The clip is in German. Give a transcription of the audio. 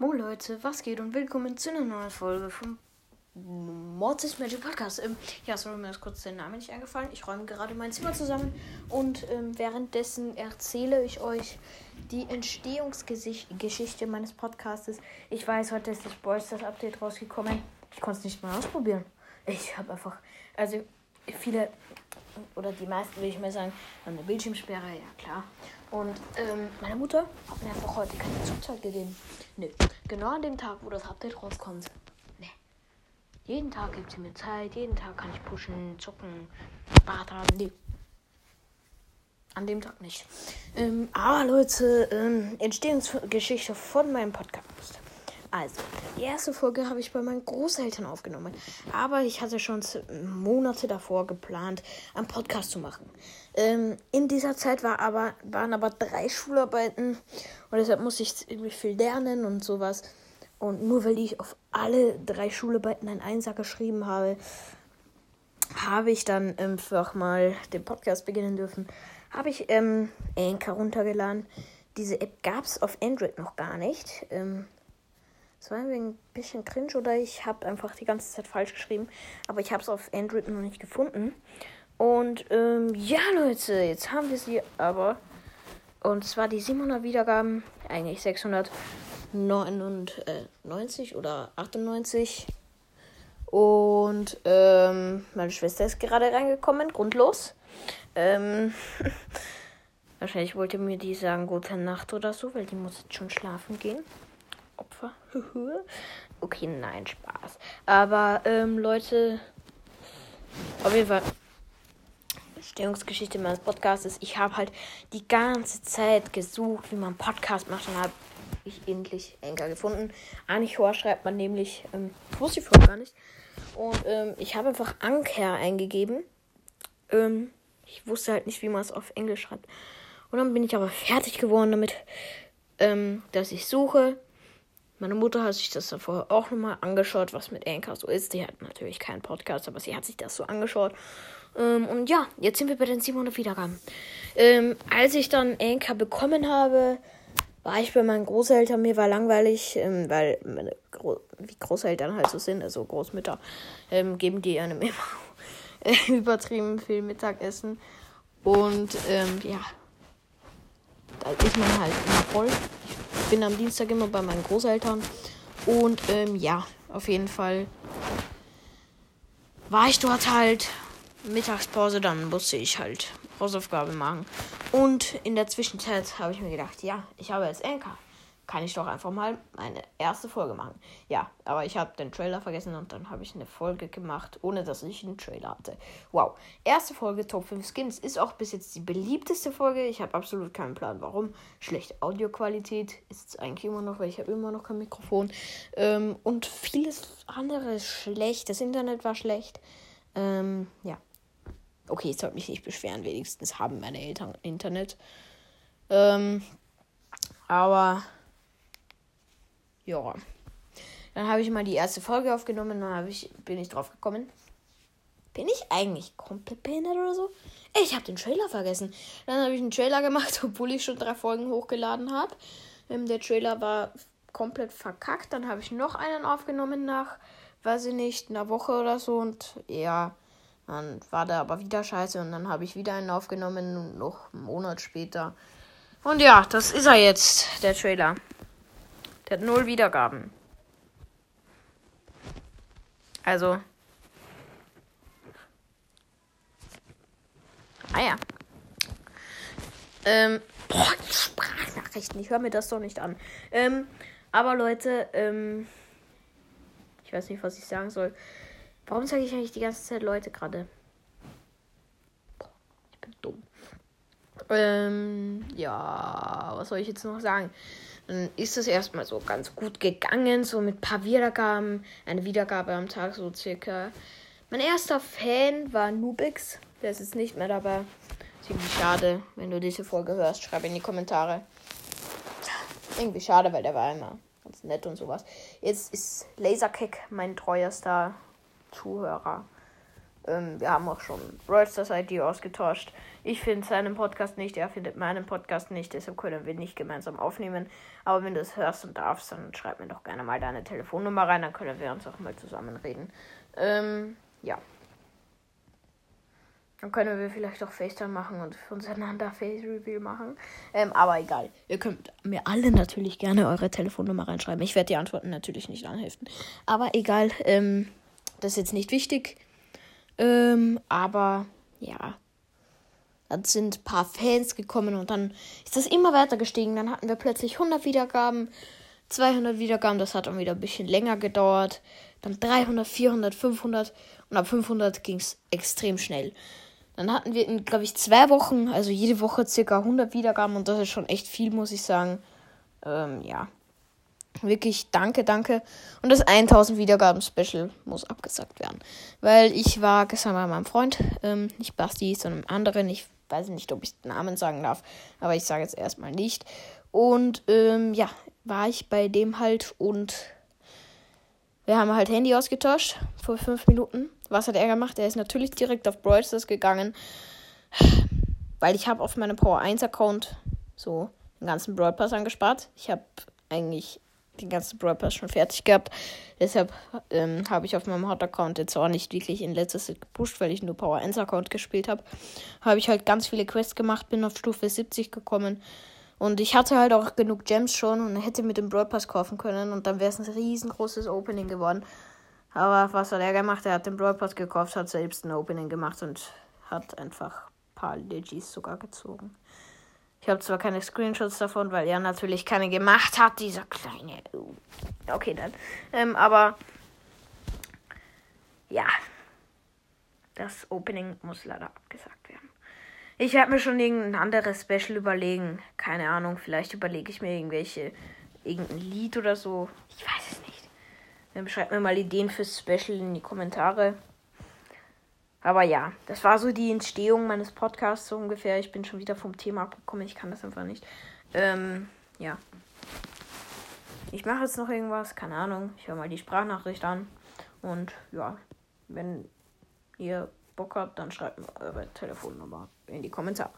Moin Leute, was geht und willkommen zu einer neuen Folge vom Mortis Magic Podcast. Ähm, ja, sorry, mir ist kurz der Name nicht eingefallen. Ich räume gerade mein Zimmer zusammen und ähm, währenddessen erzähle ich euch die Entstehungsgeschichte meines Podcastes. Ich weiß, heute ist das Boys das Update rausgekommen. Ich konnte es nicht mal ausprobieren. Ich habe einfach, also viele oder die meisten, will ich mal sagen, haben eine Bildschirmsperre, ja klar. Und ähm, meine Mutter hat mir einfach heute keine Zugzeit gegeben. Nö. Genau an dem Tag, wo das Update rauskommt. Nee. Jeden Tag gibt sie mir Zeit, jeden Tag kann ich pushen, zucken, Bart haben. Nee. An dem Tag nicht. Ähm, aber Leute, ähm, Entstehungsgeschichte von meinem Podcast. Also, die erste Folge habe ich bei meinen Großeltern aufgenommen. Aber ich hatte schon Monate davor geplant, einen Podcast zu machen. Ähm, in dieser Zeit war aber, waren aber drei Schularbeiten und deshalb musste ich irgendwie viel lernen und sowas. Und nur weil ich auf alle drei Schularbeiten ein Einser geschrieben habe, habe ich dann einfach mal den Podcast beginnen dürfen. Habe ich ähm, Anchor runtergeladen. Diese App gab es auf Android noch gar nicht. Ähm, es war ein bisschen cringe oder ich habe einfach die ganze Zeit falsch geschrieben. Aber ich habe es auf Android noch nicht gefunden. Und ähm, ja, Leute, jetzt haben wir sie aber. Und zwar die 700 Wiedergaben, eigentlich 699 oder 98. Und ähm, meine Schwester ist gerade reingekommen, grundlos. Ähm, wahrscheinlich wollte mir die sagen, gute Nacht oder so, weil die muss jetzt schon schlafen gehen. Opfer. okay, nein, Spaß. Aber ähm, Leute, auf jeden Fall. Stehungsgeschichte meines Podcasts. Ich habe halt die ganze Zeit gesucht, wie man Podcast macht und habe ich endlich Enker gefunden. Anchor schreibt man nämlich, ähm, wusste ich vorher gar nicht. Und ähm, ich habe einfach Anker eingegeben. Ähm, ich wusste halt nicht, wie man es auf Englisch schreibt. Und dann bin ich aber fertig geworden damit, ähm, dass ich suche meine Mutter hat sich das davor auch nochmal angeschaut, was mit Anchor so ist. Die hat natürlich keinen Podcast, aber sie hat sich das so angeschaut. Ähm, und ja, jetzt sind wir bei den 700 Wiedergaben. Ähm, als ich dann Anchor bekommen habe, war ich bei meinen Großeltern. Mir war langweilig, ähm, weil meine Gro wie Großeltern halt so sind, also Großmütter, ähm, geben die einem immer übertrieben viel Mittagessen. Und ähm, ja, da ist man halt immer voll. Ich bin am Dienstag immer bei meinen Großeltern. Und ähm, ja, auf jeden Fall war ich dort halt. Mittagspause, dann musste ich halt Hausaufgaben machen. Und in der Zwischenzeit habe ich mir gedacht, ja, ich habe jetzt Enka kann ich doch einfach mal meine erste Folge machen. Ja, aber ich habe den Trailer vergessen und dann habe ich eine Folge gemacht, ohne dass ich einen Trailer hatte. Wow. Erste Folge Top 5 Skins ist auch bis jetzt die beliebteste Folge. Ich habe absolut keinen Plan, warum. Schlechte Audioqualität ist es eigentlich immer noch, weil ich habe immer noch kein Mikrofon. Ähm, und vieles andere ist schlecht. Das Internet war schlecht. Ähm, ja. Okay, ich sollte mich nicht beschweren. Wenigstens haben meine Eltern Internet. Ähm, aber ja. Dann habe ich mal die erste Folge aufgenommen, dann ich, bin ich drauf gekommen. Bin ich eigentlich komplett behindert oder so? Ich habe den Trailer vergessen. Dann habe ich einen Trailer gemacht, obwohl ich schon drei Folgen hochgeladen habe. Ähm, der Trailer war komplett verkackt. Dann habe ich noch einen aufgenommen nach, weiß ich nicht, einer Woche oder so. Und ja, dann war der aber wieder scheiße. Und dann habe ich wieder einen aufgenommen, noch einen Monat später. Und ja, das ist er jetzt, der Trailer. Der hat null Wiedergaben. Also. Ah ja. Ähm. Boah, die Sprachnachrichten. Ich höre mir das doch nicht an. Ähm. Aber Leute, ähm. Ich weiß nicht, was ich sagen soll. Warum sage ich eigentlich die ganze Zeit Leute gerade? Ich bin dumm. Ähm. Ja. Was soll ich jetzt noch sagen? Dann ist es erstmal so ganz gut gegangen, so mit ein paar Wiedergaben, eine Wiedergabe am Tag so circa. Mein erster Fan war Nubix, der ist jetzt nicht mehr dabei. Ziemlich schade, wenn du diese Folge hörst, schreib in die Kommentare. Irgendwie schade, weil der war immer ganz nett und sowas. Jetzt ist Laserkick mein treuerster Zuhörer. Ähm, wir haben auch schon Rollstars ID ausgetauscht. Ich finde seinen Podcast nicht, er findet meinen Podcast nicht, deshalb können wir nicht gemeinsam aufnehmen. Aber wenn du es hörst und darfst, dann schreib mir doch gerne mal deine Telefonnummer rein, dann können wir uns auch mal zusammen reden. Ähm, ja. Dann können wir vielleicht auch FaceTime machen und untereinander Face Reveal machen. Ähm, aber egal. Ihr könnt mir alle natürlich gerne eure Telefonnummer reinschreiben. Ich werde die Antworten natürlich nicht anheften. Aber egal. Ähm, das ist jetzt nicht wichtig. Ähm, aber ja. Dann sind ein paar Fans gekommen und dann ist das immer weiter gestiegen. Dann hatten wir plötzlich 100 Wiedergaben, 200 Wiedergaben. Das hat dann wieder ein bisschen länger gedauert. Dann 300, 400, 500 und ab 500 ging es extrem schnell. Dann hatten wir in, glaube ich, zwei Wochen, also jede Woche circa 100 Wiedergaben und das ist schon echt viel, muss ich sagen. Ähm, ja. Wirklich danke, danke. Und das 1000 Wiedergaben-Special muss abgesagt werden. Weil ich war gestern bei meinem Freund, ähm, nicht Basti, sondern anderen. Ich weiß nicht, ob ich den Namen sagen darf, aber ich sage jetzt erstmal nicht. Und ähm, ja, war ich bei dem halt und wir haben halt Handy ausgetauscht vor fünf Minuten. Was hat er gemacht? Er ist natürlich direkt auf Brawl gegangen. Weil ich habe auf meinem Power 1 Account so den ganzen Brawl Pass angespart. Ich habe eigentlich den ganzen Brawl schon fertig gehabt. Deshalb ähm, habe ich auf meinem Hot Account jetzt auch nicht wirklich in letzter Zeit gepusht, weil ich nur Power 1 Account gespielt habe. Habe ich halt ganz viele Quests gemacht, bin auf Stufe 70 gekommen. Und ich hatte halt auch genug Gems schon und hätte mit dem Brawl Pass kaufen können und dann wäre es ein riesengroßes Opening geworden. Aber was hat er gemacht? Er hat den Brawl Pass gekauft, hat selbst ein Opening gemacht und hat einfach ein paar Legis sogar gezogen. Ich habe zwar keine Screenshots davon, weil er natürlich keine gemacht hat, dieser kleine. Okay, dann. Ähm, aber ja, das Opening muss leider abgesagt werden. Ich werde mir schon irgendein anderes Special überlegen. Keine Ahnung, vielleicht überlege ich mir irgendwelche, irgendein Lied oder so. Ich weiß es nicht. Dann schreibt mir mal Ideen fürs Special in die Kommentare. Aber ja, das war so die Entstehung meines Podcasts so ungefähr. Ich bin schon wieder vom Thema abgekommen. Ich kann das einfach nicht. Ähm, ja. Ich mache jetzt noch irgendwas, keine Ahnung. Ich höre mal die Sprachnachricht an. Und ja, wenn ihr Bock habt, dann schreibt mir eure Telefonnummer in die Kommentare.